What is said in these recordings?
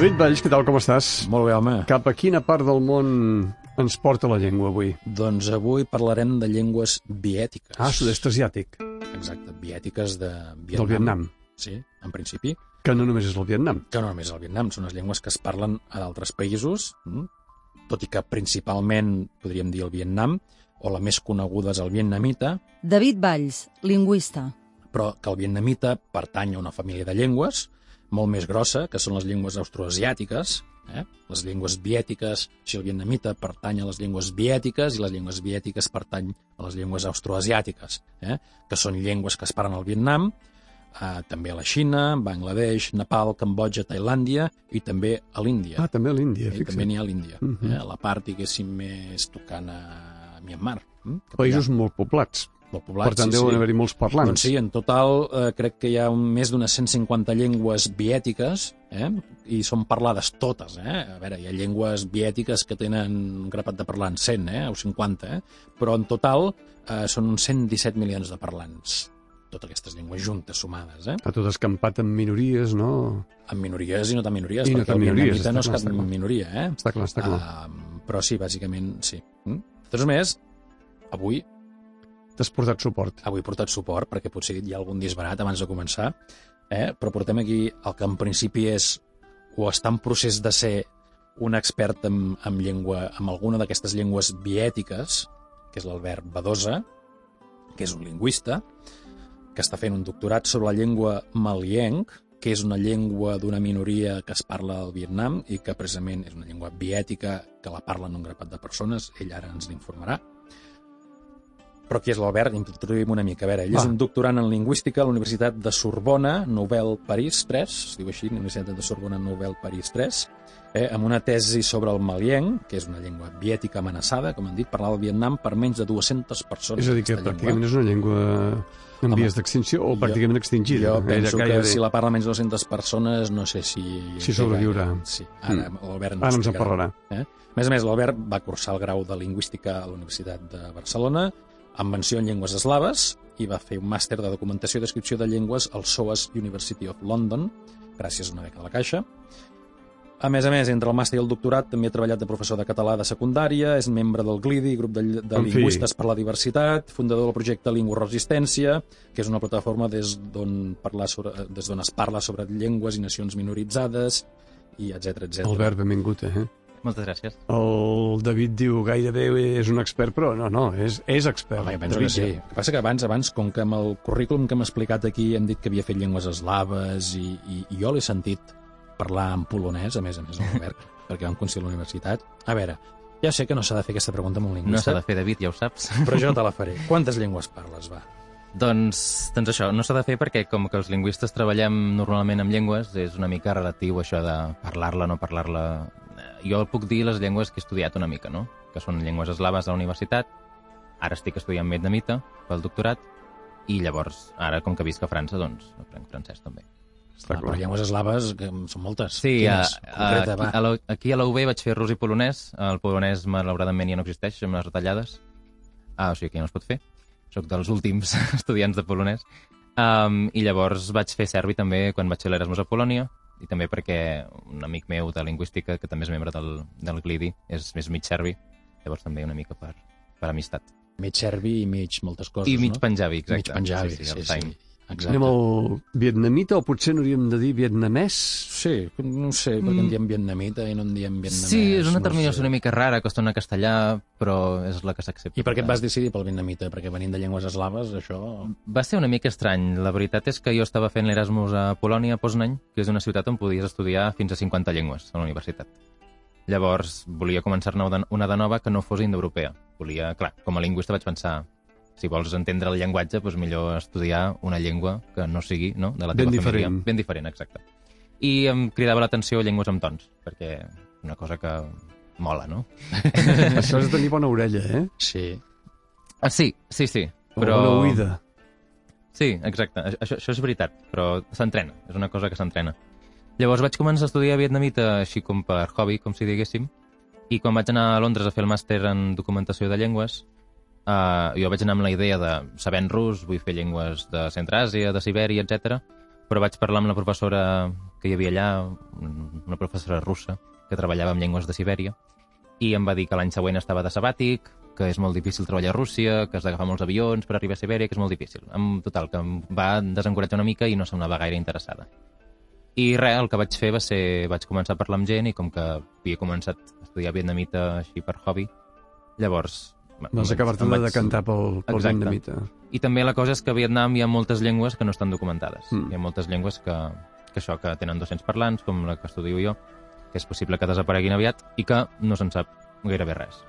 David Valls, què tal, com estàs? Molt bé, home. Cap a quina part del món ens porta la llengua avui? Doncs avui parlarem de llengües biètiques. Ah, sud-est asiàtic, Exacte, biètiques de Vietnam. del Vietnam, Sí, en principi. que no només és el Vietnam. Que no només el Vietnam, són les llengües que es parlen a d'altres països, mm? tot i que principalment podríem dir el Vietnam, o la més coneguda és el vietnamita, David Valls, lingüista. però que el vietnamita pertany a una família de llengües molt més grossa, que són les llengües austroasiàtiques. Eh? Les llengües biètiques, si el vietnamita pertany a les llengües biètiques i les llengües biètiques pertany a les llengües austroasiàtiques, eh? que són llengües que es parlen al Vietnam, eh, també a la Xina, Bangladesh, Nepal, Cambodja, Tailàndia i també a l'Índia. Ah, també a l'Índia, I també n'hi ha a l'Índia, Mhm. eh? a la part, diguéssim, més tocant a Myanmar. Cap Països allà. molt poblats. Molt poblats, per tant, sí, deuen sí. haver-hi molts parlants. Doncs sí, en total eh, crec que hi ha un, més d'unes 150 llengües biètiques eh? i són parlades totes. Eh? A veure, hi ha llengües biètiques que tenen un grapat de parlants, 100 eh? o 50, eh? però en total eh, són uns 117 milions de parlants. Totes aquestes llengües juntes, sumades, eh? A tot escampat amb minories, no? amb minories i no tan minories, I no perquè tan el minories, vietnamita està no és cap minoria, eh? Està clar, està clar. Uh, però sí, bàsicament, sí. Mm? De totes maneres, avui T'has portat suport. avui he portat suport perquè potser hi ha algun disbarat abans de començar, eh? però portem aquí el que en principi és o està en procés de ser un expert en, en llengua, en alguna d'aquestes llengües biètiques, que és l'Albert Badosa, que és un lingüista, que està fent un doctorat sobre la llengua malienc, que és una llengua d'una minoria que es parla al Vietnam i que precisament és una llengua biètica que la parlen un grapat de persones, ell ara ens l'informarà. Però qui és l'Albert? Introduïm una mica. A veure, ell és un doctorant en lingüística a la Universitat de Sorbona, Nobel París 3, es diu així, Universitat de Sorbona Nobel París 3, eh, amb una tesi sobre el malienc, que és una llengua biètica amenaçada, com han dit, parlar al Vietnam per menys de 200 persones. És a dir, que pràcticament és una llengua en Home, vies d'extinció o pràcticament extingida. Jo penso Gaire- que gairebé. si la parla menys de 200 persones, no sé si... Si sobreviurà. Sí, ara Mm. l'Albert Ara ens en parlarà. Eh? A més a més, l'Albert va cursar el grau de Lingüística a la Universitat de Barcelona, amb menció en llengües eslaves, i va fer un màster de documentació i descripció de llengües al SOAS University of London, gràcies a una beca de la Caixa. A més a més, entre el màster i el doctorat, també ha treballat de professor de català de secundària, és membre del GLIDI, grup de, de En fi. lingüistes per la diversitat, fundador del projecte Llengua Resistència, que és una plataforma des d'on es parla sobre llengües i nacions minoritzades, i etc etc. Albert, benvingut, eh? Moltes gràcies. El David diu gairebé és un expert, però no, no, és, és expert. Home, jo penso David, que sí. El que passa que abans, abans, com que amb el currículum que hem explicat aquí hem dit que havia fet llengües eslaves i, i, i jo l'he sentit parlar en polonès, a més a més, a l'Albert, perquè vam coincidir a la universitat. A veure, ja sé que no s'ha de fer aquesta pregunta amb un No s'ha lingüista, de fer, David, ja ho saps. però jo te la faré. Quantes llengües parles, va? doncs, doncs això, no s'ha de fer perquè com que els lingüistes treballem normalment amb llengües, és una mica relatiu això de parlar-la, no parlar-la... Eh, Jo puc dir les llengües que he estudiat una mica, no? Que són llengües eslaves a la universitat, ara estic estudiant vietnamita pel doctorat, i llavors, ara, com que visc a França, doncs aprenc francès també. Està Ah, però clar. llengües eslaves, que són moltes. Sí, a, Quines? a, Concreta, aquí, va. a la, aquí a la UB vaig fer rus i polonès. El polonès, malauradament, ja no existeix, amb les retallades. Ah, o sigui que ja no es pot fer. Soc dels últims estudiants de polonès. Um, I llavors vaig fer serbi també quan vaig fer l'Erasmus a Polònia, i també perquè un amic meu de lingüística, que també és membre del, del GLIDI, és més mig serbi, llavors també una mica per, per amistat. Mig serbi i mig moltes coses, I mig no? panjabi, exacte. Mig panjabi, sí, sí, sí, sí. Exacte. Anem al vietnamita o potser n'hauríem de dir vietnamès? Sí, no ho sé, perquè en diem vietnamita i no en diem vietnamès. Mm. Sí, és una no terminació sé. una mica rara, que sona castellà, però és la que s'accepta. I per què et vas decidir pel vietnamita? Perquè venint de llengües eslaves, això... Va ser una mica estrany. La veritat és que jo estava fent l'Erasmus a Polònia, a Poznań, que és una ciutat on podies estudiar fins a 50 llengües a la universitat. Llavors, volia començar-ne una de nova que no fos indoeuropea. Volia, clar, com a lingüista vaig pensar, si vols entendre el llenguatge, doncs millor estudiar una llengua que no sigui no, de la Ben teva família. diferent. Ben diferent, exacte. I em cridava l'atenció llengües amb tons, perquè és una cosa que mola, no? Això és de tenir bona orella, eh? Sí. Ah, sí, sí, sí. O Però... bona oïda. Sí, exacte. Això, això és veritat, però s'entrena. És una cosa que s'entrena. Llavors vaig començar a estudiar vietnamita així com per hobby, com si diguéssim, i quan vaig anar a Londres a fer el màster en documentació de llengües, eh, jo vaig anar amb la idea de saber en rus, vull fer llengües de Centràsia, de Sibèria, etc. però vaig parlar amb la professora que hi havia allà, una professora russa, que treballava amb llengües de Sibèria, i em va dir que l'any següent estava de sabàtic, que és molt difícil treballar a Rússia, que has d'agafar molts avions per arribar a Sibèria, que és molt difícil. En total, que em va desencoratjar una mica i no semblava gaire interessada. I res, el que vaig fer va ser... Vaig començar a parlar amb gent i com que havia començat a estudiar vietnamita així per hobby, llavors... Vas acabar-te em de vaig- decantar pel, pel Exacte. vietnamita. I també la cosa és que a Vietnam hi ha moltes llengües que no estan documentades. Mm. Hi ha moltes llengües que, que això, que tenen 200 parlants, com la que estudio jo, que és possible que desapareguin aviat i que no se'n sap gairebé res.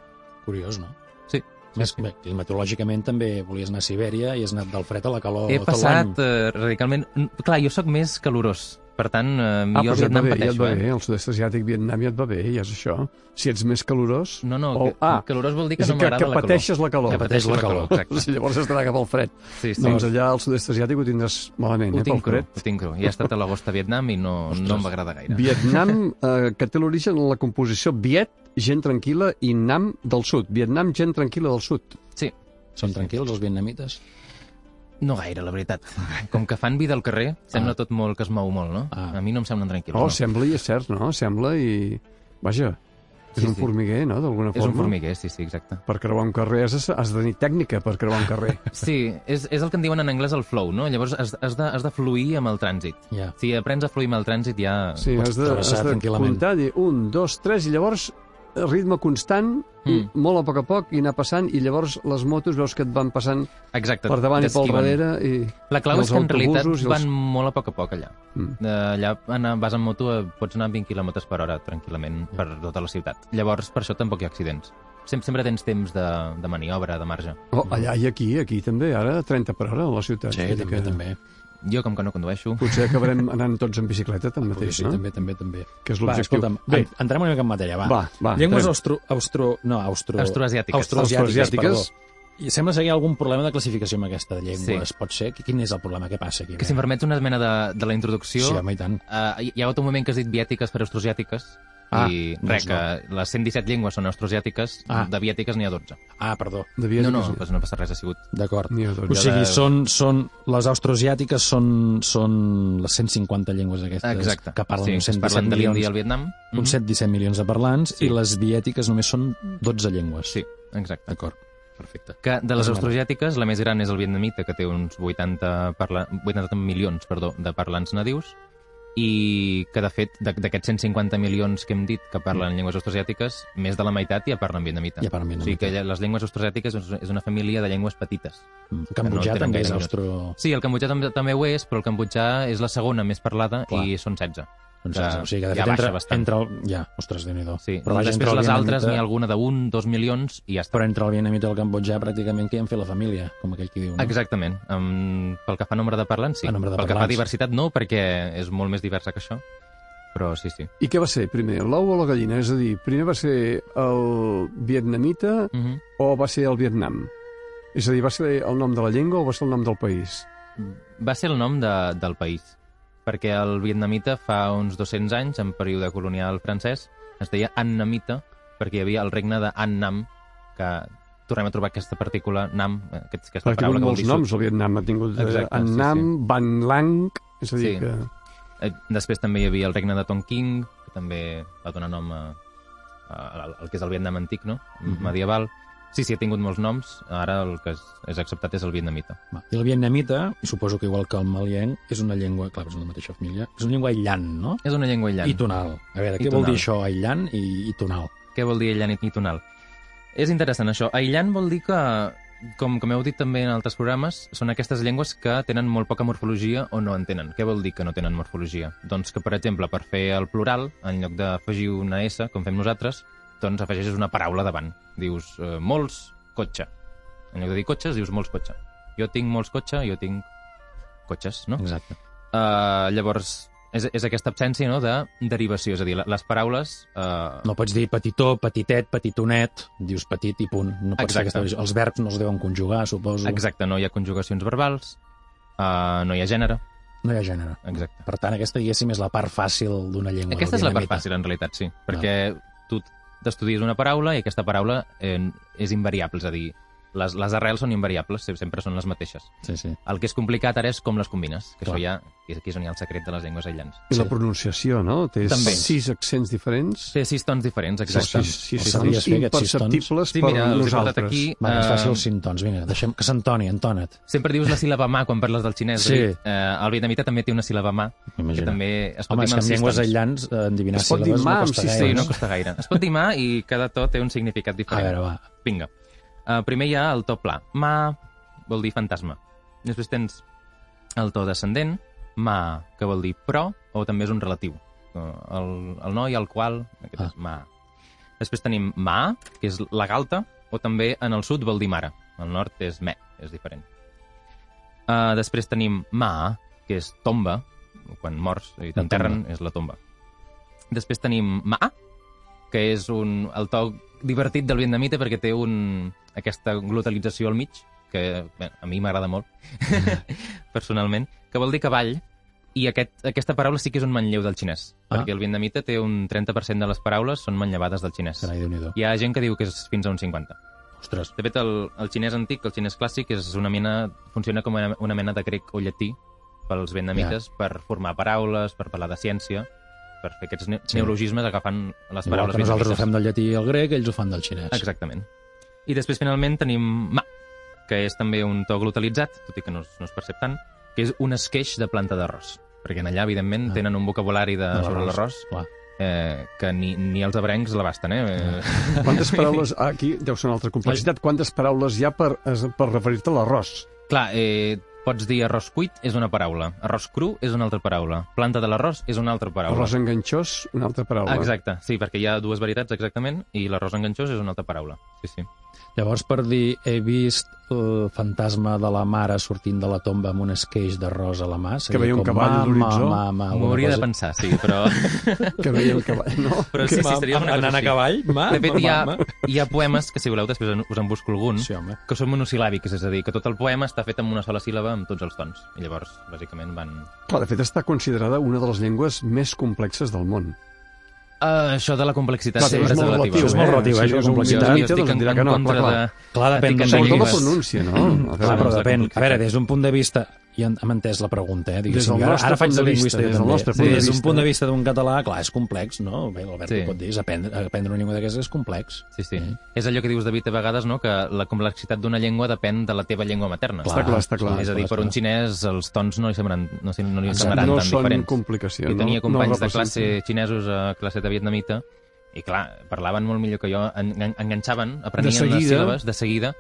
Curiós, no? Sí. Més, bé, climatològicament també volies anar a Sibèria i has anat del fred a la calor He tot passat eh, radicalment... Clar, jo sóc més calorós, per tant, eh, Ah, jo però a ja et va Vietnam bé, ja et pateixo, va bé. eh? El sud-est asiàtic, Vietnam, ja et va bé, ja és això. Si ets més calorós... No, no, o, que, calorós vol dir que no que, m'agrada que la calor. pateixes la calor. Que pateixo la calor, exacte. Si llavors estarà cap al fred. Sí, sí. Doncs allà al sud-est asiàtic ho tindràs malament, Ho eh, tinc pel cru, fred. ho tinc cru. Ja he estat a l'agost a Vietnam i no, no em va agradar gaire. Vietnam, eh, que té l'origen en la composició Viet, gent tranquil·la, i Nam del sud. Vietnam, gent tranquil·la del sud. Sí, Són tranquils, els vietnamites? No gaire, la veritat. Com que fan vida al carrer, sembla tot molt que es mou molt, no? Ah. A mi no em semblen tranquils. Oh, no. sembla i és cert, no? Sembla i... Vaja, és Sí, un sí. formiguer, no?, d'alguna És forma. un formiguer, sí, sí, exacte. Per creuar un carrer has, de- has de tenir tècnica per creuar un carrer. Sí, és, és el que en diuen en anglès el flow, no? Llavors has, has, de, has de fluir amb el trànsit. Ja. Si aprens a fluir amb el trànsit ja... Sí, has de, has de comptar, dir un, dos, tres, i llavors ritme constant, Mm. mm. molt a poc a poc, i anar passant, i llavors les motos veus que et van passant Exacte. per davant i pel darrere, i... La clau i és que en realitat els- van molt a poc a poc allà. Mm. Allà anar, vas en moto, eh, pots anar amb 20 km per hora tranquil·lament per tota la ciutat. Llavors, per això tampoc hi ha accidents. Sempre, sempre tens temps de, de maniobra, de marge. Oh, allà i aquí, aquí també, ara 30 per hora a la ciutat. Sí, també, que també. Jo, com que no condueixo... Potser acabarem anant tots en bicicleta, tanmateix, Sí, no? també, també, també. Que és Va, l'objectiu. Bé, en- entrem una mica en matèria, va. va, va. Llengües austro... austro no, austro... Austroasiàtiques. Austroasiàtiques, Austroasiàtiques. I sembla que hi ha algun problema de classificació amb aquesta de llengües. Sí. Pot ser? Quin és el problema? Què passa aquí? Que si em permets una esmena de, de la introducció... Sí, home, i tant. Uh, hi hi ha hagut un moment que has dit viètiques per austroasiàtiques, Ah, i doncs res, que les 117 llengües són austroasiàtiques, Ah. de viètiques n'hi ha 12. Ah, perdó. Devia No, no, que sí. doncs no passa res, ha sigut. D'acord. O sigui, de- són, són, les austroasiàtiques són, són les 150 llengües aquestes Exacte. que parlen sí, uns que es 117 parlen de milions, el Vietnam. uns 117 milions de parlants Sí. i les viètiques només són 12 llengües. Sí, exacte. D'acord. Perfecte. Que de les austroasiàtiques, la més gran és el vietnamita, que té uns 80, parla... 80 milions perdó, de parlants nadius, i que, de fet, d'aquests 150 milions que hem dit que parlen llengües austroasiàtiques, més de la meitat ja parlen vietnamita. Ja parlen O sigui vietnamita. que les llengües austroasiàtiques és- una família de llengües petites. Mm. Cambodjà tenen també gaire és austro... Sí, el cambodjà també, també ho és, però el cambodjà és la segona més parlada Clar. i són 16. Doncs, que o sigui que de ja fet, baixa entre, bastant. entre el... Ja, ostres, déu nhi Sí. Però vaja, Després les altres n'hi ha alguna d'un, dos milions i ja està. Però entre el vietnamita i el cambodjà pràcticament que hi han fet la família, com aquell qui diu, no? Exactament. Um, pel que fa a nombre de parlants, sí. A nombre de pel que fa a parlants. diversitat, no, perquè és molt més diversa que això. Però sí, sí. I què va ser primer, l'ou o la gallina? És a dir, primer va ser el vietnamita Uh -huh. o va ser el Vietnam? És a dir, va ser el nom de la llengua o va ser el nom del país? Va ser el nom de, del país, perquè el vietnamita fa uns 200 anys, en període colonial francès, es deia Annamita, perquè hi havia el regne de Annam, que tornem a trobar aquesta partícula Nam, eh, aquest, aquesta paraula que vol molts dir noms, sud. el Vietnam. Ha tingut eh, Exacte, sí, Annam, Van Lang... És a dir, Sí. que... Eh, Després també hi havia el regne de Tonking, que també va donar nom a, a, al que és el Vietnam antic, no? Mhm. Medieval. Sí, sí, ha tingut molts noms. Ara el que és, és acceptat és el vietnamita. Va. I el vietnamita, i suposo que igual que el malienc, és una llengua, clar, és una mateixa família, és una llengua aïllant, no? És una llengua aïllant. I tonal. A veure, I què vol dir això, aïllant i, i tonal? Què vol dir aïllant i tonal? És interessant això. Aïllant vol dir que, com, com heu dit també en altres programes, són aquestes llengües que tenen molt poca morfologia o no en tenen. Què vol dir que no tenen morfologia? Doncs que, per exemple, per fer el plural, en lloc d'afegir una S, com fem nosaltres, doncs afegeixes una paraula davant. Dius, eh, molts, cotxe. En lloc de dir cotxes, dius molts cotxe. Jo tinc molts cotxe, jo tinc cotxes, no? Exacte. Uh, llavors, és, és aquesta absència no, de derivació, és a dir, les paraules... Uh, No pots dir petitó, petitet, petitonet, dius petit i punt. No pots Exacte. aquesta... Els verbs no es deuen conjugar, suposo. Exacte, no hi ha conjugacions verbals, uh, no hi ha gènere, No hi ha gènere. exacte. Per tant, aquesta, diguéssim, és la part fàcil d'una llengua. Aquesta és la part fàcil, en realitat, sí. Perquè tu t'estudies una paraula i aquesta paraula eh, és invariable, és a dir, les, les arrels són invariables, se- sempre són les mateixes. Sí, sí. El que és complicat ara és com les combines, que Clar. això ja és, aquí és on hi ha el secret de les llengües aïllants. I la Sí. pronunciació, no? Té També. sis accents diferents. Té sis tons diferents, exacte. Sis, aquests sis tons? imperceptibles Sí, per mira, portat nosaltres. aquí. Va, ens Eh, faci els cintons. Vinga, deixem que s'entoni, entona't. Sempre dius la síl·laba mà quan parles del xinès. Sí. Eh, el vietnamita també té una síl·laba mà, que també es pot Home, dir és amb que llengües tons. aïllants eh, endevinar Es pot dir síl·labes no costa gaire. Sí, tons. no costa gaire. Es pot dir mà i cada to té un significat A diferent. veure, va. Vinga. Uh, primer hi ha el to pla. Ma vol dir fantasma. Després tens el to descendent, ma, que vol dir però, o també és un relatiu. Uh, el, el no i el qual, aquest Ah. és ma. Després tenim ma, que és la galta, o també en el sud vol dir mare. Al nord és me, és diferent. Uh, després tenim ma, que és tomba, quan mors i t'enterren, és la tomba. Després tenim ma, que és un, el to divertit del vietnamita perquè té un, aquesta glotalització al mig, que bé, a mi m'agrada molt, personalment, que vol dir cavall, i aquest, aquesta paraula sí que és un manlleu del xinès, Ah. perquè el vietnamita té un 30% de les paraules són manllevades del xinès. Carai, Déu-n'hi-do. Hi ha gent que diu que és fins a un 50. Ostres, De fet, el, el xinès antic, el xinès clàssic, és una mena, funciona com una, una mena de grec o llatí pels vietnamites per formar paraules, per parlar de ciència, per fer aquests ne Sí. neologismes agafant les igual paraules que nosaltres ho fem del llatí i el grec, ells ho fan del xinès. Exactament. I després, finalment, tenim ma, que és també un to glotalitzat, tot i que no no es percep tant, que és un esqueix de planta d'arròs. Perquè en allà, evidentment, Ah. tenen un vocabulari de, De sobre l'arròs, eh, que ni, ni els abrencs l'abasten, eh? eh? Quantes paraules... Ah, aquí deu ser una altra complexitat. Quantes paraules hi ha per, per referir-te a l'arròs? Clar, eh, pots dir arròs cuit és una paraula, arròs cru és una altra paraula, planta de l'arròs és una altra paraula. Arròs enganxós, una altra paraula. Exacte, sí, perquè hi ha dues varietats exactament i l'arròs enganxós és una altra paraula. Sí, sí. Llavors, per dir, he vist el fantasma de la mare sortint de la tomba amb un esqueix d'arròs a la mà. seria veia un com cavall a l'horitzó. M'ho hauria de cosa. pensar, sí, però... Que veia el cavall, no? però sí, sí, seria una cosa Anant a així. cavall, ma, De fet, hi ha, ma. hi ha poemes que, si voleu, després us en busco algun, Sí, home. que són monosil·làbics, és a dir, que tot el poema està fet amb una sola síl·laba amb tots els tons. I llavors, bàsicament, van... Clar, de fet, està considerada una de les llengües més complexes del món. Uh, això de la complexitat sempre és és molt relativa. relatiu, és molt eh? relatiu, Si això, un complexitat. Jo estic doncs en, que no, contra clar, clar. de... Clar, depèn d'on Sobretot la pronúncia, no? A Clar, però depèn. A veure, des d'un punt de vista, i han m'ha entès la pregunta, eh? Des Diguéssim, del ara, nostre ara faig punt de de lingüista, vista, jo des del nostre Sí, punt de des d'un vista. punt de vista d'un català, clar, és complex, no? Bé, l'Albert Sí. sí. ho pot dir, és aprendre, aprendre una llengua d'aquestes és complex. Sí, sí. Eh? És allò que dius, David, a vegades, no? que la complexitat d'una llengua depèn de la teva llengua materna. Està clar, està clar. és a dir, per un xinès els tons no li semblaran, no, li- no li semblaran no tan són diferents. complicacions. I tenia no, companys no de classe xinesos a classe de vietnamita i, clar, parlaven molt millor que jo, en, en, enganxaven, aprenien De les síl·labes de seguida.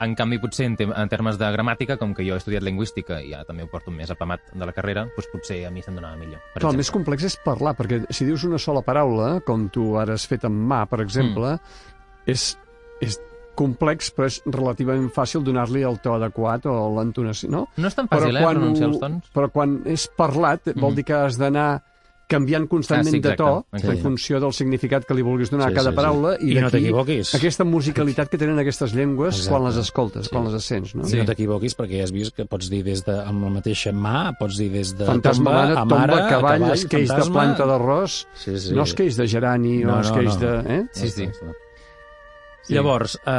En canvi, potser en, en termes de gramàtica, com que jo he estudiat lingüística i ja també ho porto més apamat de la carrera, doncs potser a mi se'm donava millor. Per Clar, el més complex és parlar, perquè si dius una sola paraula, com tu ara has fet amb mà, per exemple, Mm. és, és complex, però és relativament fàcil donar-li el to adequat o l'entonació, no? No és tan fàcil, eh, pronunciar els tons. però quan és parlat, vol Mhm. dir que has d'anar canviant constantment Ah, sí, de to exacte, en funció del significat que li vulguis donar Sí, a cada sí, sí. paraula I no d'aquí t'equivoquis. aquesta musicalitat que tenen aquestes llengües Exacte. quan les escoltes, Sí. quan les sents, no? Sí. No t'equivoquis, perquè has vist que pots dir des de, amb la mateixa mà, pots dir des de Fantasma, tomba, mare, a tomba, mare, cavall, cavall esqueix de planta d'arròs, Sí, sí. no esqueix de gerani No, o no, esqueix no. de... Eh? Sí, sí. Sí. Llavors, eh,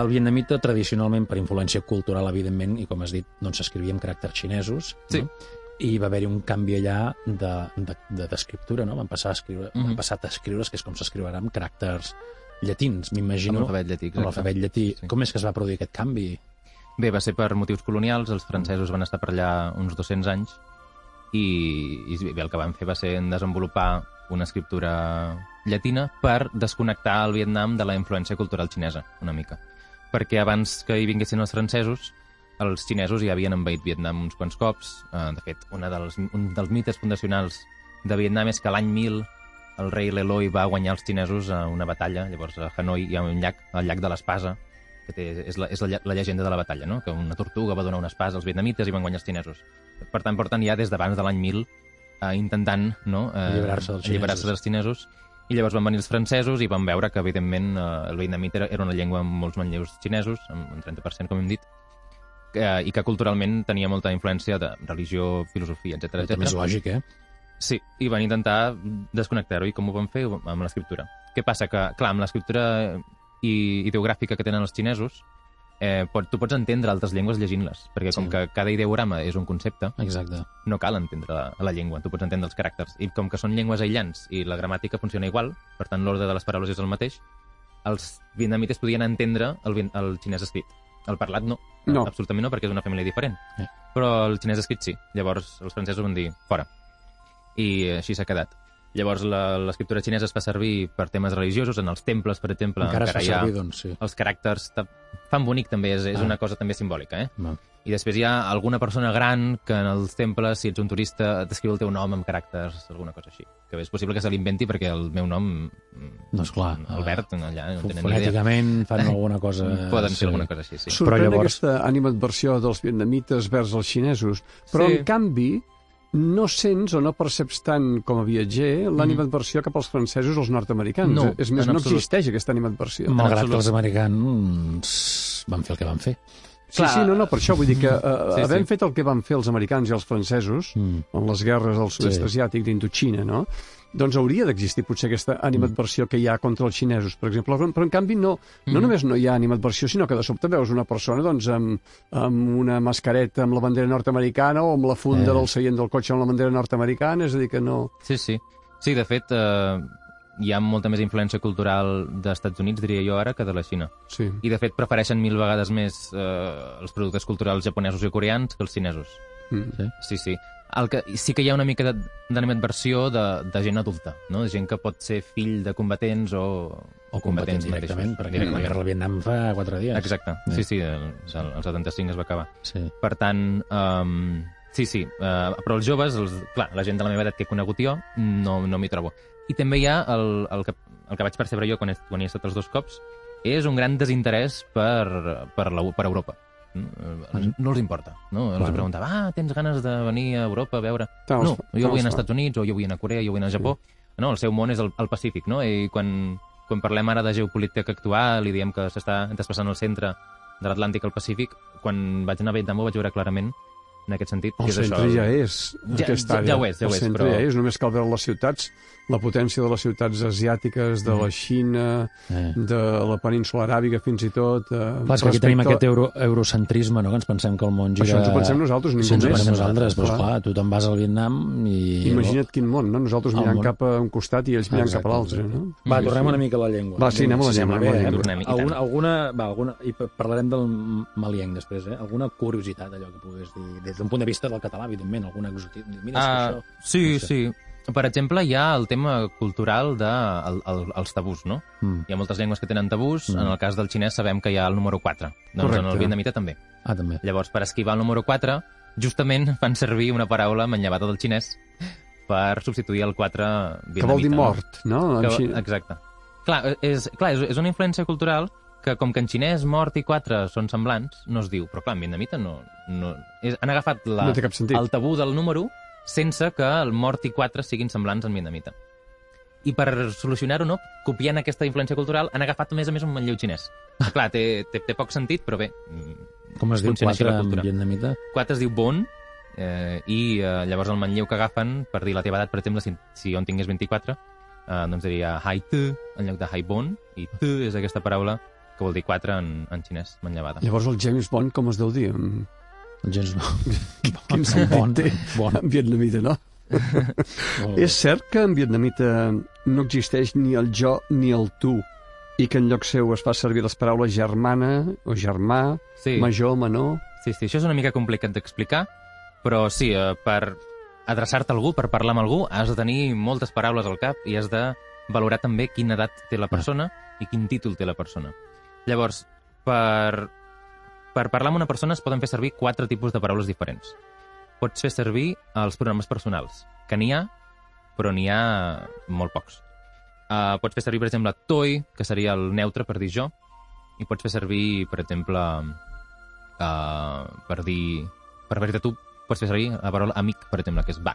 el vietnamita, tradicionalment, per influència cultural, evidentment, i com has dit, doncs s'escrivia amb caràcters xinesos, Sí. no? I va haver-hi un canvi allà de- de- de- d'escriptura, no? Van passar a escriure, Mhm. van passar a escriure's, que és com s'escriurà amb caràcters llatins, m'imagino. Amb l'alfabet llatí, Amb l'alfabet llatí. Sí. Com és que es va produir aquest canvi? Bé, va ser per motius colonials, els francesos van estar per allà uns 200 anys i, i bé, el que van fer va ser desenvolupar una escriptura llatina per desconnectar el Vietnam de la influència cultural xinesa, una mica. Perquè abans que hi vinguessin els francesos, els xinesos ja havien envaït Vietnam uns quants cops. Eh, de fet, una dels, un dels mites fundacionals de Vietnam és que l'any 1000 el rei Leloi va guanyar els xinesos a una batalla, llavors a Hanoi hi ha un llac, el llac de l'Espasa, que té, és, la, és la, la llegenda de la batalla, no? que una tortuga va donar un espàs als vietnamites i van guanyar els xinesos. Per tant, porten ja des d'abans de l'any 1000 eh, intentant no? eh, Alliberar-se dels alliberar-se xinesos. dels xinesos i llavors van venir els francesos i van veure que, evidentment, eh, el vietnamita era, era una llengua amb molts manlleus xinesos, amb un 30%, com hem dit, que, i que culturalment tenia molta influència de religió, filosofia, etc etc. lògic, eh? Sí, i van intentar desconnectar-ho. I com ho van fer? Amb l'escriptura. Què passa? Que, clar, amb l'escriptura i ideogràfica que tenen els xinesos, eh, pot, tu pots entendre altres llengües llegint-les, perquè com Sí. que cada ideograma és un concepte, Exacte. no cal entendre la, la llengua, tu pots entendre els caràcters. I com que són llengües aïllants i la gramàtica funciona igual, per tant l'ordre de les paraules és el mateix, els vietnamites podien entendre el, el xinès escrit. El parlat no. No. Absolutament no, perquè és una família diferent. Eh. Però el xinès escrit sí. Llavors els francesos van dir, fora. I així s'ha quedat. Llavors la- l'escriptura xinesa es fa servir per temes religiosos, en els temples, per exemple, Encara es fa servir, doncs, sí. els caràcters... Fan bonic també, és, és Ah. una cosa també simbòlica, eh? Va. I després hi ha alguna persona gran que en els temples, si ets un turista, t'escriu el teu nom amb caràcters, alguna cosa així. Que és possible que se l'inventi perquè el meu nom, mm, No, esclar. Albert, allà no tenen ni idea. Fonèticament fan alguna cosa... Poden sí. fer alguna cosa així, sí. Sorprèn llavors- aquesta animadversió dels vietnamites vers els xinesos, però Sí. en canvi no sents o no perceps tant com a viatger l'animadversió cap als francesos o els nord-americans. No, és més, no absolut. existeix aquesta animadversió. Malgrat que els americans van fer el que van fer. Sí, Clar. sí, no, no, per això vull dir que uh, Sí, havent sí. fet el que van fer els americans i els francesos Mm. en les guerres del sud-est Sí. asiàtic d'Indochina, no? doncs hauria d'existir potser aquesta animadversió que hi ha contra els xinesos, per exemple. Però, però en canvi no, no Mm. només no hi ha animadversió, sinó que de sobte veus una persona doncs, amb, amb una mascareta amb la bandera nord-americana o amb la funda Eh. del seient del cotxe amb la bandera nord-americana, és a dir, que no... Sí, sí. Sí, de fet, eh, hi ha molta més influència cultural dels Estats Units, diria jo ara, que de la Xina. Sí. I, de fet, prefereixen mil vegades més eh, els productes culturals japonesos i coreans que els xinesos. Mm. Sí, sí. El que, sí que hi ha una mica d'animadversió de, de gent adulta, no? de gent que pot ser fill de combatents o, O combatents directament, mateixos. perquè la guerra del Vietnam fa quatre dies. Exacte, sí, sí, el, el, el 75 es va acabar. Sí. Per tant, um, sí, sí, uh, però els joves, els, clar, la gent de la meva edat que he conegut jo, no, no m'hi trobo. I també hi ha el, el, que, el que vaig percebre jo quan he, quan he estat els dos cops, és un gran desinterès per, per, la, per Europa. No, no els importa, no? Els Bueno. preguntava, ah, tens ganes de venir a Europa a veure... Tant No, jo vull anar als. Estats Units, o jo vull anar a Corea, jo vull anar a Japó. No, el seu món és el, el Pacífic, no? I quan, quan parlem ara de geopolítica actual i diem que s'està desplaçant el centre de l'Atlàntic al Pacífic, quan vaig anar a Vietnam ho vaig veure clarament en aquest sentit. El que és centre això, ja és Ja- aquesta ja- àrea. ja ho és, ja ho el és, centre però- ja és, només cal veure les ciutats, la potència de les ciutats asiàtiques, de la Xina, Eh. de la península aràbiga fins i tot. Eh, Clar, que aquí tenim respecte- aquest euro, eurocentrisme, no? que ens pensem que el món gira... Això ens ho pensem nosaltres, ningú sí, ens ho més. pensem nosaltres, però Clar. esclar, tu te'n vas al Vietnam i... Imagina't quin món, no? Nosaltres El mirant món. cap a un costat i ells mirant Exacte, cap a l'altre, no? Va, tornem una mica a la llengua. Va, sí, anem a la llengua, sembla anem a la bé, llengua. eh? Alguna, alguna, va, alguna, I pa- parlarem del malienc després, eh? Alguna curiositat, allò que pogués dir, des d'un punt de vista del català, evidentment, alguna exotic... Mira, Ah, que això... sí, no sé. sí. Per exemple, hi ha el tema cultural de el, el, els tabús, no? Mm. Hi ha moltes llengües que tenen tabús. Mm. En el cas del xinès sabem que hi ha el número 4. Doncs en Correcte. el vietnamita també. Ah, també. Llavors, per esquivar el número 4, justament fan servir una paraula manllevada del xinès per substituir el 4 vietnamita. Que vol dir no? mort, no? En Que, exacte. Clar, és, clar és, és una influència cultural que com que en xinès mort i 4 són semblants, no es diu. Però clar, en vietnamita no... no és, han agafat la, No té cap sentit. el tabú del número sense que el mort i 4 siguin semblants en vietnamita. I per solucionar-ho, no, copiant aquesta influència cultural, han agafat, a més a més, un manlleu xinès. Clar, té, té, té poc sentit, però bé, mm, Com es diu quatre en vietnamita? 4 es diu bon, eh, i eh, llavors el manlleu que agafen per dir la teva edat, per exemple, si, si jo en tingués 24, eh, doncs diria hai tu en lloc de hai bon, i tu és aquesta paraula que vol dir 4 en, en xinès, manllevada. Llavors el James Bond, com es deu dir? En- El gens no. Quin sentit bon, té bon. en vietnamita, no? És cert que en vietnamita no existeix ni el jo ni el tu i que en lloc seu es fa servir les paraules germana o germà, Sí, major, menor... sí, sí, això és una mica complicat d'explicar, però sí, eh, per adreçar-te a algú, per parlar amb algú, has de tenir moltes paraules al cap i has de valorar també quina edat té la persona i quin títol té la persona. Llavors, per, per parlar amb una persona es poden fer servir quatre tipus de paraules diferents. Pots fer servir els pronoms personals, que n'hi ha, però n'hi ha molt pocs. Uh, pots fer servir, per exemple, toi, que seria el neutre per dir jo, i pots fer servir, per exemple, uh, per dir... Per dir tu, pots fer servir la paraula amic, per exemple, que és va.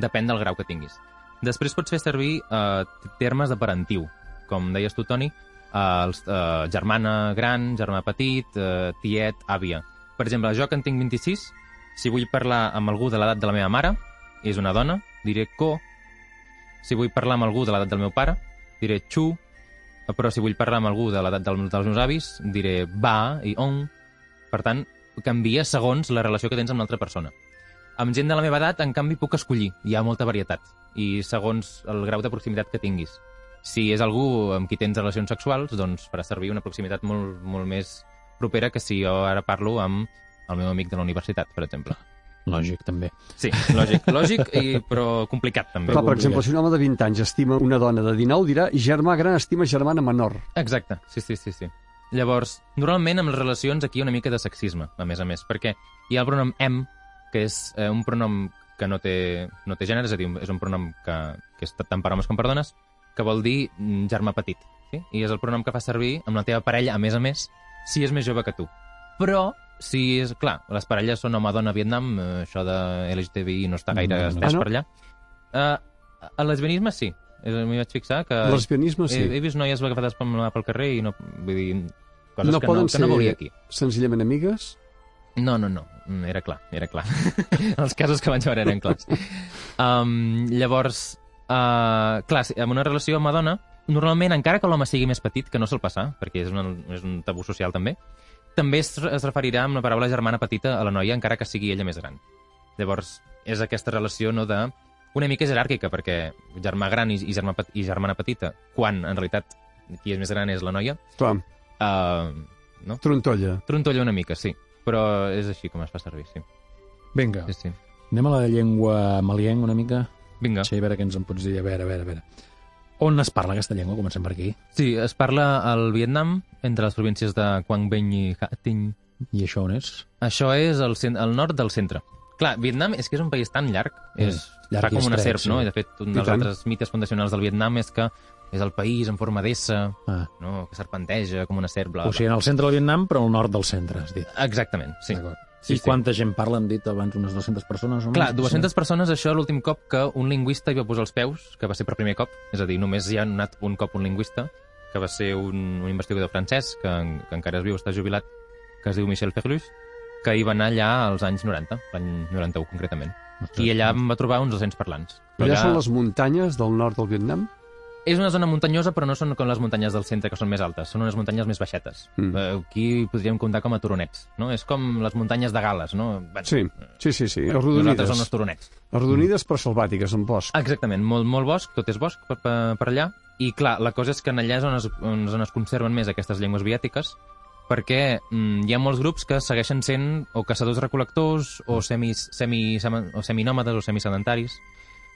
Depèn del grau que tinguis. Després pots fer servir uh, termes de parentiu, com deies tu, Toni, uh, els, uh, germana gran, germà petit, uh, tiet, àvia. Per exemple, jo que en tinc 26, si vull parlar amb algú de l'edat de la meva mare, és una dona, diré co. Si vull parlar amb algú de l'edat del meu pare, diré chu. Però si vull parlar amb algú de l'edat del, dels meus avis, diré va i on. Per tant, canvia segons la relació que tens amb l'altra persona. Amb gent de la meva edat, en canvi, puc escollir. Hi ha molta varietat. I segons el grau de proximitat que tinguis. Si és algú amb qui tens relacions sexuals, doncs farà servir una proximitat molt, molt més propera que si jo ara parlo amb el meu amic de la universitat, per exemple. Lògic, també. Sí, lògic, lògic i, però complicat, també. Clar, per exemple, si un home de 20 anys estima una dona de 19, dirà germà gran estima germana menor. Exacte, sí, sí, sí, sí. Llavors, normalment amb les relacions aquí hi ha una mica de sexisme, a més a més, perquè hi ha el pronom em, que és eh, un pronom que no té, no té gènere, és a dir, és un pronom que, que és tant per homes com per dones, que vol dir mm, germà petit, sí? i és el pronom que fa servir amb la teva parella, a més a més, si és més jove que tu. Però, si és... Clar, les parelles són home-dona a Vietnam, eh, això de LGTBI no està gaire No, no. estès Ah, no? per allà. Uh, el lesbianisme sí. M'hi vaig fixar que... Lesbianisme, sí. He, he vist noies agafades pel, pel carrer i no... Vull dir, coses No que, poden no, que no veuria aquí. Senzillament amigues? No, no, no. Mm, Era clar, era clar. Els casos que vaig veure eren clars. Um, llavors, uh, clar, en una relació amb una dona, normalment, encara que l'home sigui més petit, que no sol passar, perquè és, una, és un tabú social també, també es, es referirà amb la paraula germana petita a la noia, encara que sigui ella més gran. Llavors, és aquesta relació no de una mica jeràrquica, perquè germà gran i, i, germà, i germana petita, quan en realitat qui és més gran és la noia, Clar, uh, no? trontolla. Trontolla una mica, sí. Però és així com es fa servir, sí. Vinga, sí, sí. anem a la llengua malienc una mica. Vinga. Sí, a veure què ens en pots dir. A veure, a veure, a veure. On es parla aquesta llengua? Comencem per aquí. Sí, es parla al Vietnam, entre les províncies de Quang Binh i Ha Tinh. I això on és? Això és al, al nord del centre. Clar, Vietnam és que és un país tan llarg, Eh, és, llarg fa com una serp, no? sí. I de fet, un I dels tant. altres mites fundacionals del Vietnam és que és el país en forma d'essa, Ah. no? que serpenteja com una serp, bla, O bla. sigui, en el centre del Vietnam, però al nord del centre, has dit. Exactament, sí. D'acord. Sí, I sí. quanta gent parla? Hem dit abans unes 200 persones? O Clar, més? 200 persones, això l'últim cop que un lingüista hi va posar els peus, que va ser per primer cop, és a dir, només hi ha anat un cop un lingüista, que va ser un, un investigador francès, que, en- que encara es viu, està jubilat, que es diu Michel Ferlus, que hi va anar allà als anys 90, l'any 91 concretament. I allà em va trobar uns 200 parlants. Però Allà són les muntanyes del nord del Vietnam? És una zona muntanyosa, però no són com les muntanyes del centre, que són més altes. Són unes muntanyes més baixetes. Mm. Eh, Aquí podríem comptar com a turonets, no? És com les muntanyes de Gales, no? Bueno, Sí, sí, sí, sí. Nosaltres Arrodonides. som els turonets. Arrodonides però selvàtiques, en bosc. Exactament, molt, molt bosc, tot és bosc per, per, per allà. I clar, la cosa és que allà és on es, on, on es conserven més aquestes llengües viàtiques, perquè mm, hi ha molts grups que segueixen sent o caçadors-recol·lectors o, semis, semi, semi, o seminòmades o semisedentaris.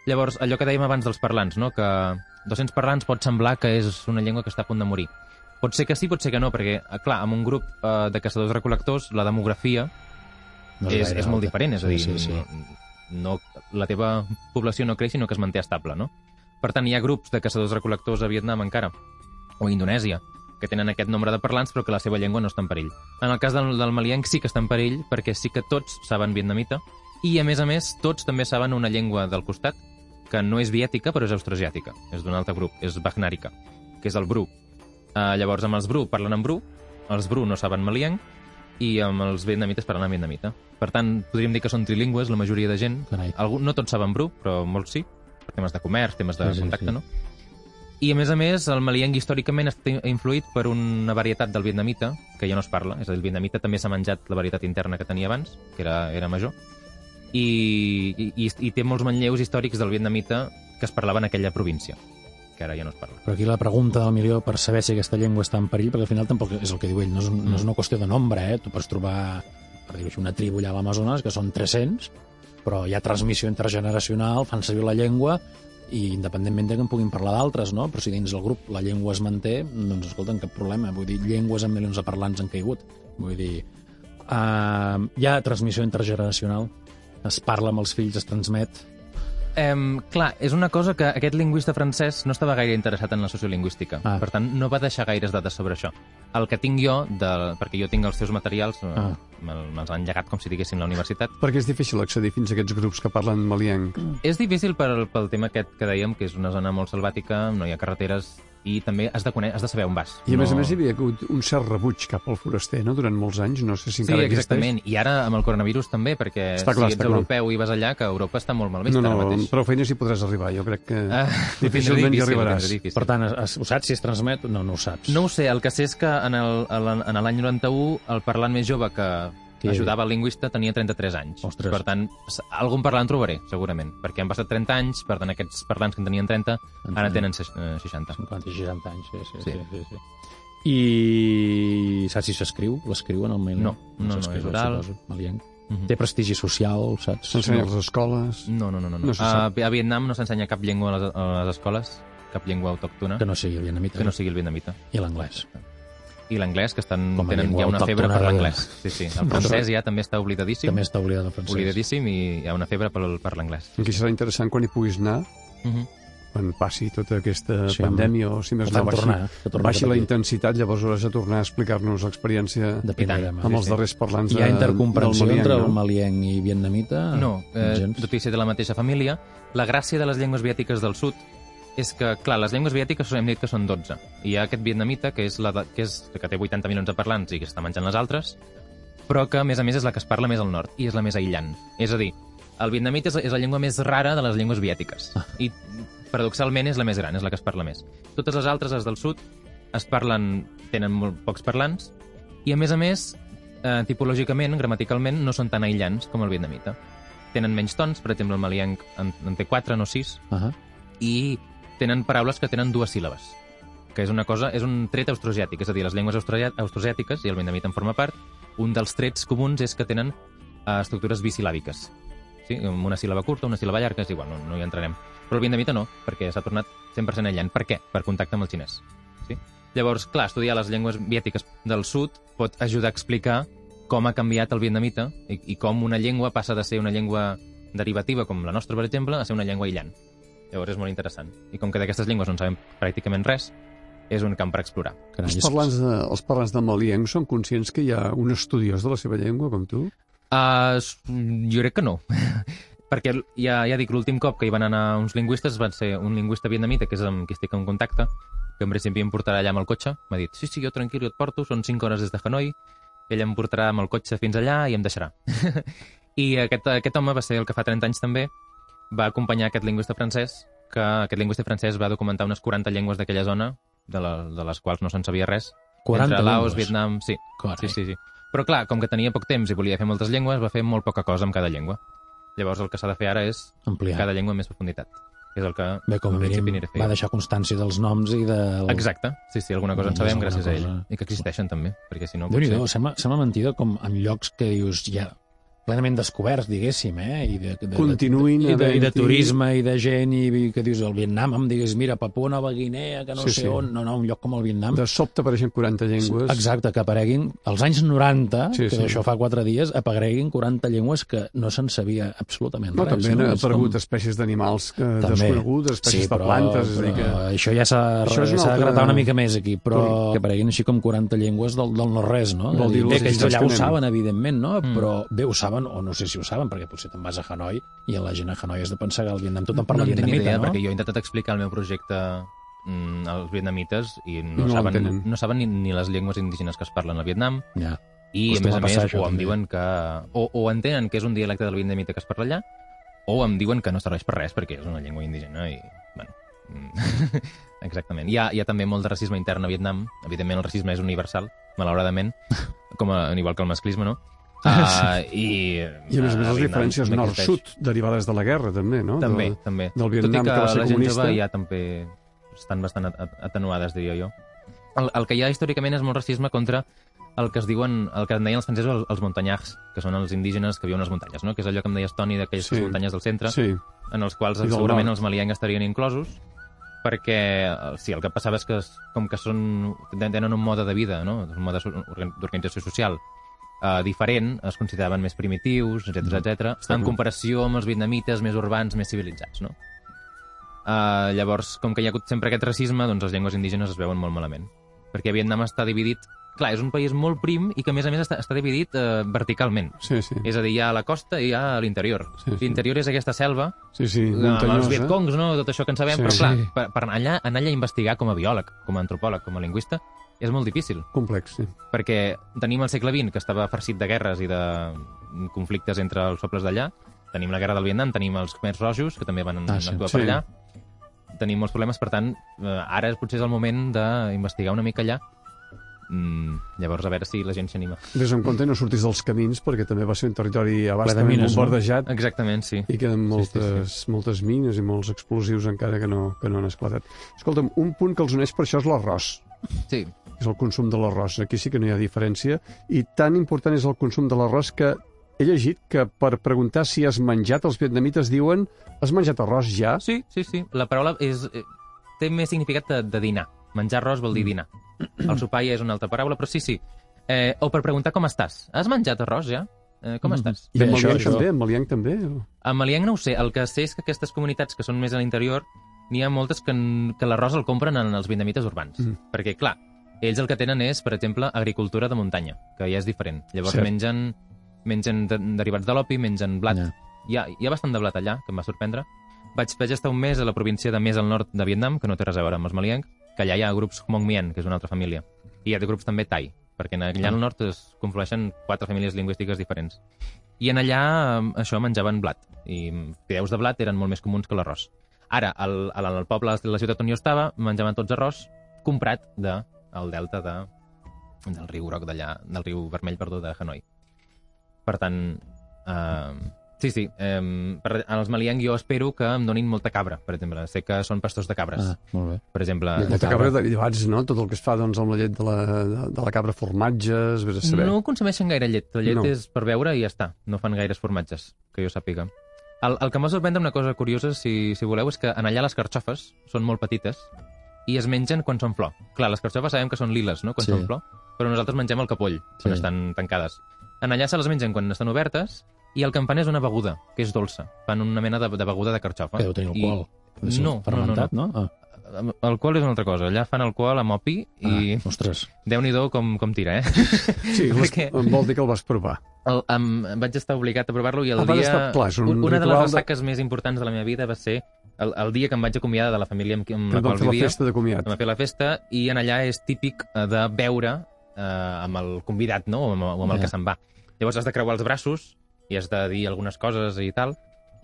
Llavors, allò que dèiem abans dels parlants, no? que 200 parlants pot semblar que és una llengua que està a punt de morir. Pot ser que sí, pot ser que no, perquè, eh, clar, amb un grup eh, de caçadors-recol·lectors la demografia No és, gaire és molt diferent, és a dir, sí, sí. No, no, la teva població no creix, sinó que es manté estable, no? Per tant, hi ha grups de caçadors-recol·lectors a Vietnam encara, o a Indonèsia, que tenen aquest nombre de parlants però que la seva llengua no està en perill. En el cas del, del malienc sí que està en perill perquè sí que tots saben vietnamita i, a més a més, tots també saben una llengua del costat que no és viètica però és austroasiàtica, és d'un altre grup, és bagnàrica, que és el bru. Uh, llavors, amb els bru parlen en bru, els bru no saben malienc i amb els vietnamites parlen en vietnamita. Per tant, podríem dir que són trilingües la majoria de gent. Carai. Algú, no tots saben bru, però molts sí, per temes de comerç, temes de Sí, contacte, sí. no? I, a més a més, el malienc històricament està influït per una varietat del vietnamita, que ja no es parla. És a dir, el vietnamita també s'ha menjat la varietat interna que tenia abans, que era, era major, i, i, i, té molts manlleus històrics del vietnamita que es parlava en aquella província, que ara ja no es parla. Però aquí la pregunta del milió per saber si aquesta llengua està en perill, perquè al final tampoc és el que diu ell, no és, no és una qüestió de nombre, eh? Tu pots trobar, per dir-ho així, una tribu allà a l'Amazones, que són 300, però hi ha transmissió intergeneracional, fan servir la llengua, i independentment de que en puguin parlar d'altres, no? Però si dins del grup la llengua es manté, doncs escolta, cap problema. Vull dir, llengües amb milions de parlants han caigut. Vull dir, uh, hi ha transmissió intergeneracional, es parla amb els fills, es transmet, Um, clar, és una cosa que aquest lingüista francès no estava gaire interessat en la sociolingüística. Ah. Per tant, no va deixar gaires dades sobre això. El que tinc jo, de, perquè jo tinc els seus materials, Ah. ah. me'ls han llegat com si diguéssim la universitat, Perquè és difícil accedir fins a aquests grups que parlen malienc. és difícil pel, pel tema aquest que dèiem, que és una zona molt selvàtica, no hi ha carreteres, i també has de, conèixer, has de saber on vas. I a no... més a més hi havia hagut un cert rebuig cap al foraster, no?, durant molts anys, no sé si Sí, encara exactament. I ara amb el coronavirus també, perquè Està clar, si ets està clar. europeu i vas allà, que Europa està molt mal vista No, ara no, mateix. prou feines hi podràs arribar, jo crec que Ah, difícilment hi difícil, arribaràs. Per tant, es, ho saps si es transmet? No, no ho saps. No ho sé, el que sé és que en el- en en l'any 91 el parlant més jove que Que- ajudava el lingüista tenia 33 anys. Ostres. Per tant, algun parlant trobaré, segurament, perquè han passat 30 anys, per tant, aquests parlants que en tenien 30 ara tenen ses- eh, 60. 50 i 60 anys, sí, sí. Sí. sí, sí, sí. I saps si s'escriu? L'escriuen al mail? No, no, no, s'escriu, és oral. suposo, Malienc. Mhm. Té prestigi social, saps? S'ensenya a les escoles... No, no, no. no, No no. a, sap. a Vietnam no s'ensenya cap llengua a les, a les escoles, cap llengua autòctona, Que no sigui el vietnamita. que no sigui el vietnamita. I l'anglès. I l'anglès, que estan, Com tenen llengua ja una febre per l'anglès. Sí, sí. El francès ja també està oblidadíssim. També està oblidat el francès. oblidadíssim i hi ha una febre per, per l'anglès. Aquí serà interessant quan hi puguis anar, Uh -huh. quan passi tota aquesta Sí, pandèmia, o si més no, baixi, tornar, que torni baixi la intensitat, llavors hauràs de tornar a explicar-nos l'experiència De primera mà. amb els darrers parlants Hi ha intercomprensió del entre malienc, el malienc i vietnamita? No, eh, tot i ser de la mateixa família, la gràcia de les llengües viètiques del sud és que, clar, les llengües viètiques hem dit que són 12. I hi ha aquest vietnamita, que és, la de, que, és que té 80 milions de parlants i que està menjant les altres, però que, a més a més, és la que es parla més al nord i és la més aïllant. És a dir, el vietnamita és, és la llengua més rara de les llengües viètiques. I, paradoxalment, és la més gran, és la que es parla més. Totes les altres, les del sud, es parlen, tenen molt pocs parlants, i, a més a més, eh, tipològicament, gramaticalment, no són tan aïllants com el vietnamita. Tenen menys tons, per exemple, el malienc en, en té 4, no 6, Uh -huh. i tenen paraules que tenen dues síl·labes, que és una cosa, és un tret austroasiàtic, és a dir, les llengües austroasià- austroasiàtiques, i el vietnamita en forma part, un dels trets comuns és que tenen eh, estructures bisil·làbiques. Sí? Amb una síl·laba curta, una síl·laba llarga, és igual, no, no hi entrarem. Però el vietnamita no, perquè s'ha tornat 100% aïllant. Per què? Per contacte amb el xinès. Sí? Llavors, clar, estudiar les llengües viètiques del sud pot ajudar a explicar com ha canviat el vietnamita i, i com una llengua passa de ser una llengua derivativa, com la nostra, per exemple, a ser una llengua aïllant. Llavors és molt interessant. I com que d'aquestes llengües no en sabem pràcticament res, és un camp per explorar. Carai, Els parlants, de, els parlants de malienc són conscients que hi ha un estudiós de la seva llengua, com tu? Uh, jo crec que no. Perquè ja, ja dic, l'últim cop que hi van anar uns lingüistes van ser un lingüista vietnamita, que és amb qui estic en contacte, que en principi em portarà allà amb el cotxe. M'ha dit, sí, sí, jo tranquil, jo et porto, són 5 hores des de Hanoi, ell em portarà amb el cotxe fins allà i em deixarà. I aquest, aquest home va ser el que fa 30 anys també, va acompanyar aquest lingüista francès, que aquest lingüista francès va documentar unes 40 llengües d'aquella zona, de, la, de les quals no se'n sabia res. 40 entre Laos, llengües? Vietnam... Sí, sí, sí, sí. Però clar, com que tenia poc temps i volia fer moltes llengües, va fer molt poca cosa amb cada llengua. Llavors el que s'ha de fer ara és Ampliar. cada llengua amb més profunditat, que és el que Bé, com a mínim va deixar constància dels noms i de... Exacte, sí, sí, alguna cosa en sabem gràcies a ell. cosa. I que existeixen també, perquè si no... déu nhi potser- sembla, sembla mentida com en llocs que dius ja plenament descoberts, diguéssim, eh? I de, de, Continuïn de, i, de, i de turisme i de gent i que dius el Vietnam, em digues, mira, Papua Nova Guinea, que no Sí, sé sí. on, no, no, un lloc com el Vietnam. De sobte apareixen 40 llengües. Exacte, que apareguin als anys 90, Sí, que sí. això fa quatre dies, apareguin 40 llengües que no se'n sabia absolutament No, res. també han no? És aparegut com- espècies d'animals que desconegudes, espècies sí, de plantes, és a dir que... però això ja s'ha és s'ha de altra- gratar una mica més aquí, però Però- que apareguin així com 40 llengües del, del no-res, no? Vol dir bé, ells allà ho saben, evidentment, no? Mm. Però bé, ho saben, o no sé si ho saben, perquè potser te'n vas a Hanoi i la gent a Hanoi has de pensar que al Vietnam tothom parla no en vietnamita, idea, no? perquè jo he intentat explicar el meu projecte mm, als vietnamites i no, No saben, no saben ni, ni les llengües indígenes que es parlen al Vietnam Ja. i, a Acostuma més a a més, això, o em també. diuen que... O, o entenen que és un dialecte del vietnamita que es parla allà, o em diuen que no serveix per res perquè és una llengua indígena i... Bueno, mm, exactament. Hi ha, hi ha també molt de racisme intern a Vietnam. Evidentment, el racisme és universal, malauradament, com a, igual que el masclisme, no? Uh, i, I a més a més les diferències nord-sud derivades de la guerra, també, no? També, De... també. del Vietnam, Tot i que, que va ser la gent comunista. jove ja també estan bastant at- at- atenuades, diria jo. El, el que hi ha històricament és molt racisme contra el que es diuen, el que en deien els francesos els, els muntanyars, que són els indígenes que viuen a les muntanyes, no? que és allò que em deies, Toni, d'aquelles Sí. muntanyes del centre, Sí, en els quals segurament nord. els maliencs estarien inclosos, perquè eh, sí, el que passava és que com que són, tenen un mode de vida, no? un mode d'organització social, uh, diferent, es consideraven més primitius, etc Mm. etc. en comparació amb els vietnamites més urbans, més civilitzats, no? Uh, llavors, com que hi ha hagut sempre aquest racisme, doncs les llengües indígenes es veuen molt malament. Perquè Vietnam està dividit... Clar, és un país molt prim i que, a més a més, està, està dividit uh, verticalment. Sí, sí. És a dir, hi ha la costa i hi ha l'interior. Sí, sí. L'interior és aquesta selva, Sí, sí, amb els muntanyosa. vietcongs, no? tot això que en sabem, Sí. però clar, Sí. per, per anar, allà, anar allà a investigar com a biòleg, com a antropòleg, com a lingüista, és molt difícil, Complex, sí. perquè tenim el segle XX, que estava farcit de guerres i de conflictes entre els pobles d'allà, tenim la guerra del Vietnam, tenim els Khmers rojos, que també van Ah, sí. actuar per Sí. allà, tenim molts problemes, per tant, eh, ara potser és el moment d'investigar una mica allà, mm, llavors a veure si la gent s'anima. Ves en compte i no surtis dels camins, perquè també va ser un territori abastament mines, no? bombardejat Exactament, sí. i queden moltes, Sí, sí, moltes mines i molts explosius encara que no, que no han esclatat. Escolta'm, un punt que els uneix per això és l'arròs. Sí, és el consum de l'arròs. Aquí sí que no hi ha diferència. I tan important és el consum de l'arròs que he llegit que per preguntar si has menjat, els vietnamites diuen has menjat arròs ja? Sí, sí, sí. La paraula és, eh, té més significat de, de dinar. Menjar arròs vol dir dinar. El sopar ja és una altra paraula, però sí, sí. Eh, o per preguntar com estàs. Has menjat arròs ja? Eh, com estàs? I Bé, en això- Maliang això- també? En Maliang també? o? A Maliang no ho sé. El que sé és que aquestes comunitats que són més a l'interior, n'hi ha moltes que, que l'arròs el compren en els vietnamites urbans. Mm. Perquè, clar, ells el que tenen és, per exemple, agricultura de muntanya, que ja és diferent. Llavors Cert. mengen, mengen de, derivats de l'opi, mengen blat. Ja. Hi, ha, hi ha bastant de blat allà, que em va sorprendre. Vaig, vaig estar un mes a la província de més al nord de Vietnam, que no té res a veure amb els Maliang, que allà hi ha grups Hmong Mien, que és una altra família. I hi ha grups també Thai, perquè en allà al nord es conflueixen quatre famílies lingüístiques diferents. I en allà eh, això menjaven blat, i fideus de blat eren molt més comuns que l'arròs. Ara, al, al, al poble de la ciutat on jo estava, menjaven tots arròs comprat de, al delta de, del riu groc d'allà, del riu vermell, perdó, de Hanoi. Per tant, eh, sí, sí, eh, per, als Maliang jo espero que em donin molta cabra, per exemple. Sé que són pastors de cabres, Ah, molt bé. per exemple. De Molta cabra. cabra de derivats, no? Tot el que es fa doncs, amb la llet de la, de, de la cabra, formatges, vés a saber. No consumeixen gaire llet. La llet No. és per beure i ja està. No fan gaires formatges, que jo sàpiga. El, el que em va sorprendre una cosa curiosa, si, si voleu, és que en allà les carxofes són molt petites i es mengen quan són flor. Clar, les carxofes sabem que són liles, no?, quan Sí. són flor, però nosaltres mengem el capoll quan Sí. estan tancades. En allà se les mengen quan estan obertes i el fan és una beguda, que és dolça. Fan una mena de, de beguda de carxofa. Que deu tenir I- alcohol. Ser No, fermentat, no? no, Eh, Alcohol és una altra cosa. Allà fan alcohol amb opi i Ah, ostres. déu-n'hi-do com, com tira, eh? Sí, perquè- em vol dir que el vas provar. El, em, vaig estar obligat a provar-lo i el Ah, dia... estar- clar, un una de les ritual de- ressaques més importants de la meva vida va ser el, el dia que em vaig acomiadar de la família amb, amb Que la qual fer la vivia. festa de comiat. Em va fer la festa i en allà és típic eh, de beure eh, amb el convidat, no? O amb, o amb el que se'n va. Llavors has de creuar els braços i has de dir algunes coses i tal,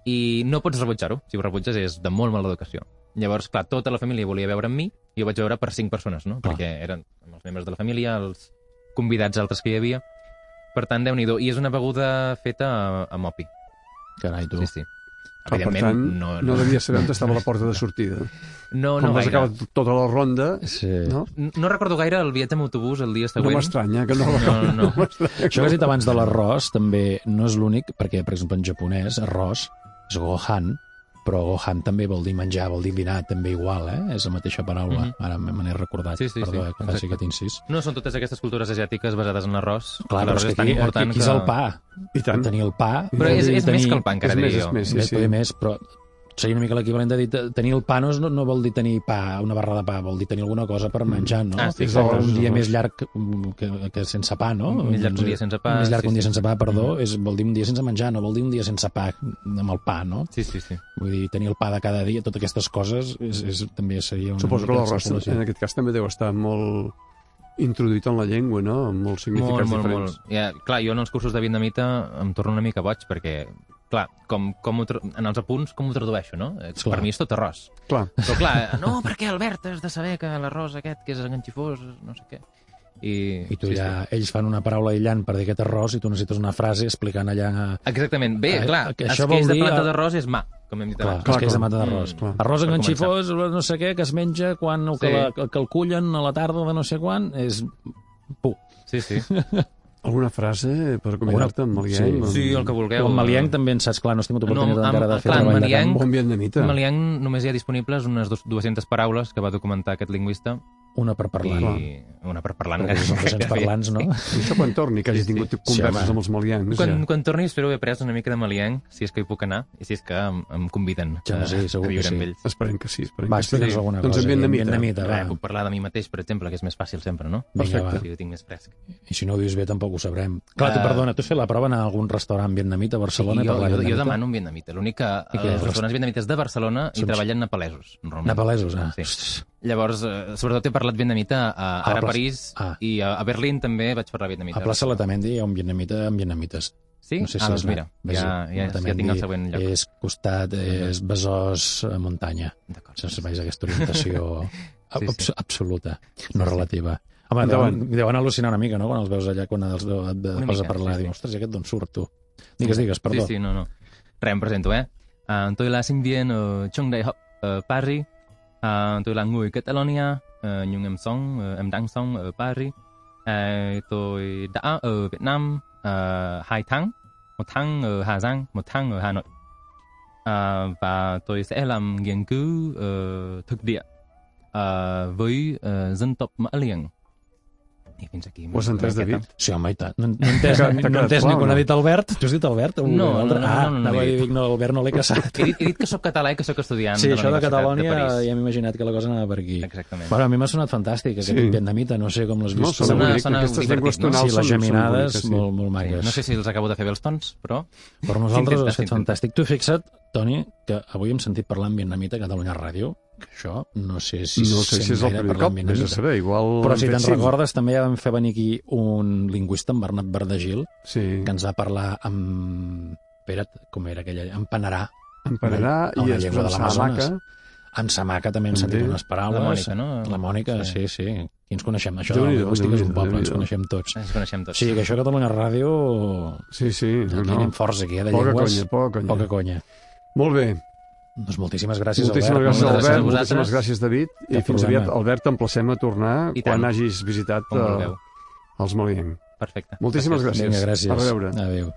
i no pots rebutjar-ho. Si ho rebutges és de molt mala educació. Llavors, clar, tota la família volia veure amb mi i ho vaig veure per cinc persones, no? Clar. Perquè eren els membres de la família, els convidats altres que hi havia. Per tant, déu nhi I és una beguda feta amb opi. Carai, tu. Sí, sí. Ah, per Evidentment, tant, no, no devia saber on estava la porta de sortida. No, Com no vas gaire. acabar tota la ronda, Sí. no? No? no recordo gaire el viatge amb autobús el dia No següent. m'estranya que no... No, no. m'estranya Això que has dit abans de l'arròs també no és l'únic, perquè, per exemple, en japonès, arròs és gohan, però gohan també vol dir menjar, vol dir dinar, també igual, eh? És la mateixa paraula. Mhm. Ara me n'he recordat. Sí, sí, Perdó, sí, eh, que faci exacte. aquest incís. No són totes aquestes cultures asiàtiques basades en l'arròs. Clar, però és que és tan aquí, important aquí, aquí és el pa. I tant. Tenir el pa... Però és, és més tenir- que el pa, encara és més, diria és jo. més. Sí, sí. més, però seria una mica l'equivalent de dir te- tenir el pa no, no, vol dir tenir pa, una barra de pa, vol dir tenir alguna cosa per menjar, no? Ah, sí, és clar, un dia més llarg mm, que, que sense pa, no? Més llarg un Doncs, dia sense pa, Més llarg sí, un dia sí. sense pa, perdó, és, vol dir un dia sense menjar, no vol dir un dia sense pa amb el pa, no? Sí, sí, sí. Vull dir, tenir el pa de cada dia, totes aquestes coses, és, és, també seria una Suposo que l'arròs en aquest cas també deu estar molt introduït en la llengua, no? Amb molts Molt, significats molt, diferents. molt. Ja, clar, jo en els cursos de vietnamita em torno una mica boig, perquè, clar, com, com ho, en els apunts, com ho tradueixo, no? Eh, Clar. Per mi és tot arròs. Clar, Però clar, no, perquè Albert has de saber que l'arròs aquest, que és enganxifós, no sé què. I, I tu ja, ells fan una paraula aïllant per dir aquest arròs i tu necessites una frase explicant allà... Exactament. Bé, Eh, clar, que que això vol de dir- planta d'arròs és mà, com hem dit Clar, abans. clar, que és de clar. mata d'arròs. Mm, clar. Arròs enganxifós, no sé què, que es menja quan el que, Sí. la, el que el cullen a la tarda de no sé quan, és... Puh. Sí, sí. alguna frase per acomiadar-te amb Maliang? Sí. amb- Sí, el que vulgueu. Amb Maliang també en saps, clar, no has tingut oportunitat No, amb- encara de fer clar, treball de Maliang- camp. Bon vietnamita. A Maliang només hi ha disponibles unes dos- 200 paraules que va documentar aquest lingüista Una per parlar. i una per parlant. Perquè són 200 parlants, no? I això quan torni, que hagi Sí, sí. tingut Sí, converses home. amb els malians. Quan, quan torni espero haver pres una mica de malienc, si és que hi puc anar, i si és que em, em conviden Ja, a, sí, segur a viure que sí. amb ells. Esperem que sí. Esperem Va, que sí. explica'ns alguna doncs cosa. en vietnamita. En vietnamita, va. puc parlar de mi mateix, per exemple, que és més fàcil sempre, no? Perfecte. Si ho tinc més fresc. I si no ho dius bé, tampoc ho sabrem. Clar, tu, Eh, perdona, tu has fet la prova en algun restaurant vietnamita a Barcelona? Sí, jo, jo, jo demano un vietnamita. L'únic que els restaurants vietnamites de Barcelona hi treballen nepalesos, normalment. Nepalesos, ah. Sí. Llavors, eh, sobretot he parlat vietnamita a, A ara a París Ah. i a, a Berlín també vaig parlar vietnamita. A plaça Latamendi hi ha un vietnamita amb vietnamites. Sí? No sé si ah, has doncs mira, Vagi, ja, ja, ja Latamendi tinc el següent lloc. És costat, és Besòs, eh, muntanya. D'acord. Sense veus aquesta orientació Sí, abs sí. absoluta, no relativa. Home, deuen, deuen al·lucinar una mica, no?, quan els veus allà, quan els de, de, Una vas a mica, parlar, sí, sí. dius, ostres, i aquest d'on surt, tu? Digues, digues, perdó. Sí, sí, no, no. Res, em presento, eh? Uh, tôi là sinh viên ở trường đại học ở Paris. À, tôi là người Catalonia, ờ, à, nhưng ờ, em sống, em đang sống ở Paris. À, tôi đã ở Việt Nam à, hai tháng, một tháng ở Hà Giang, một tháng ở Hà Nội. À, và tôi sẽ làm nghiên cứu uh, thực địa uh, với uh, dân tộc Mã Liềng. I fins aquí. Ho has entès. David? Sí, home, i tant. No, no entès, no quedat entès ni quan no? ha dit Albert. Tu has dit Albert? No, altre? no, no, ah, no, no, no dic, no, Albert no l'he caçat. He dit, he dit que sóc català i que sóc estudiant Sí, de això de París. ja m'he imaginat que la cosa anava per aquí. Exactament. Bueno, a mi m'ha sonat fantàstic, aquest Sí. vietnamita, no sé com l'has No, vist. sona, Sona- bonic. sona Aquestes llengües no? tonals sí, les geminades, sí. molt, molt Sí, maques. no sé si els acabo de fer bé els tons, però... Per nosaltres ho has S'intenta, fet s'intenta. fantàstic. Tu fixat, Toni, que avui hem sentit parlar en vietnamita a Catalunya Ràdio, això no sé si No sé si és el primer cop, vés a saber, igual... Però si te'n recordes, també ja vam fer venir aquí un lingüista, en Bernat Verdagil, Sí, que ens va parlar amb... Espera't, com era aquella? En Panarà, en Panarà Una i després l'Amazones. Samaca. En Samaca també hem sentit unes paraules. La Mònica, no? La Mònica, sí, Sí. sí. I ens coneixem. Això de lingüística és un poble, ens coneixem tots. Ens coneixem tots. Sí, que això a Catalunya Ràdio... Sí, sí, no, Aquí no. anem forts, aquí, eh, de Poca llengües. conya, poca conya. Poca conya. Molt bé. Doncs moltíssimes gràcies, Moltíssimes Albert. gràcies, gràcies Albert. vosaltres. Moltíssimes gràcies, David. I Cap fins problema. aviat, Albert, t'emplacem a tornar I quan tant. hagis visitat eh, vulgueu. els Malienc. Perfecte. Moltíssimes Perfecte. gràcies. Vinga, gràcies. A reveure. Adéu.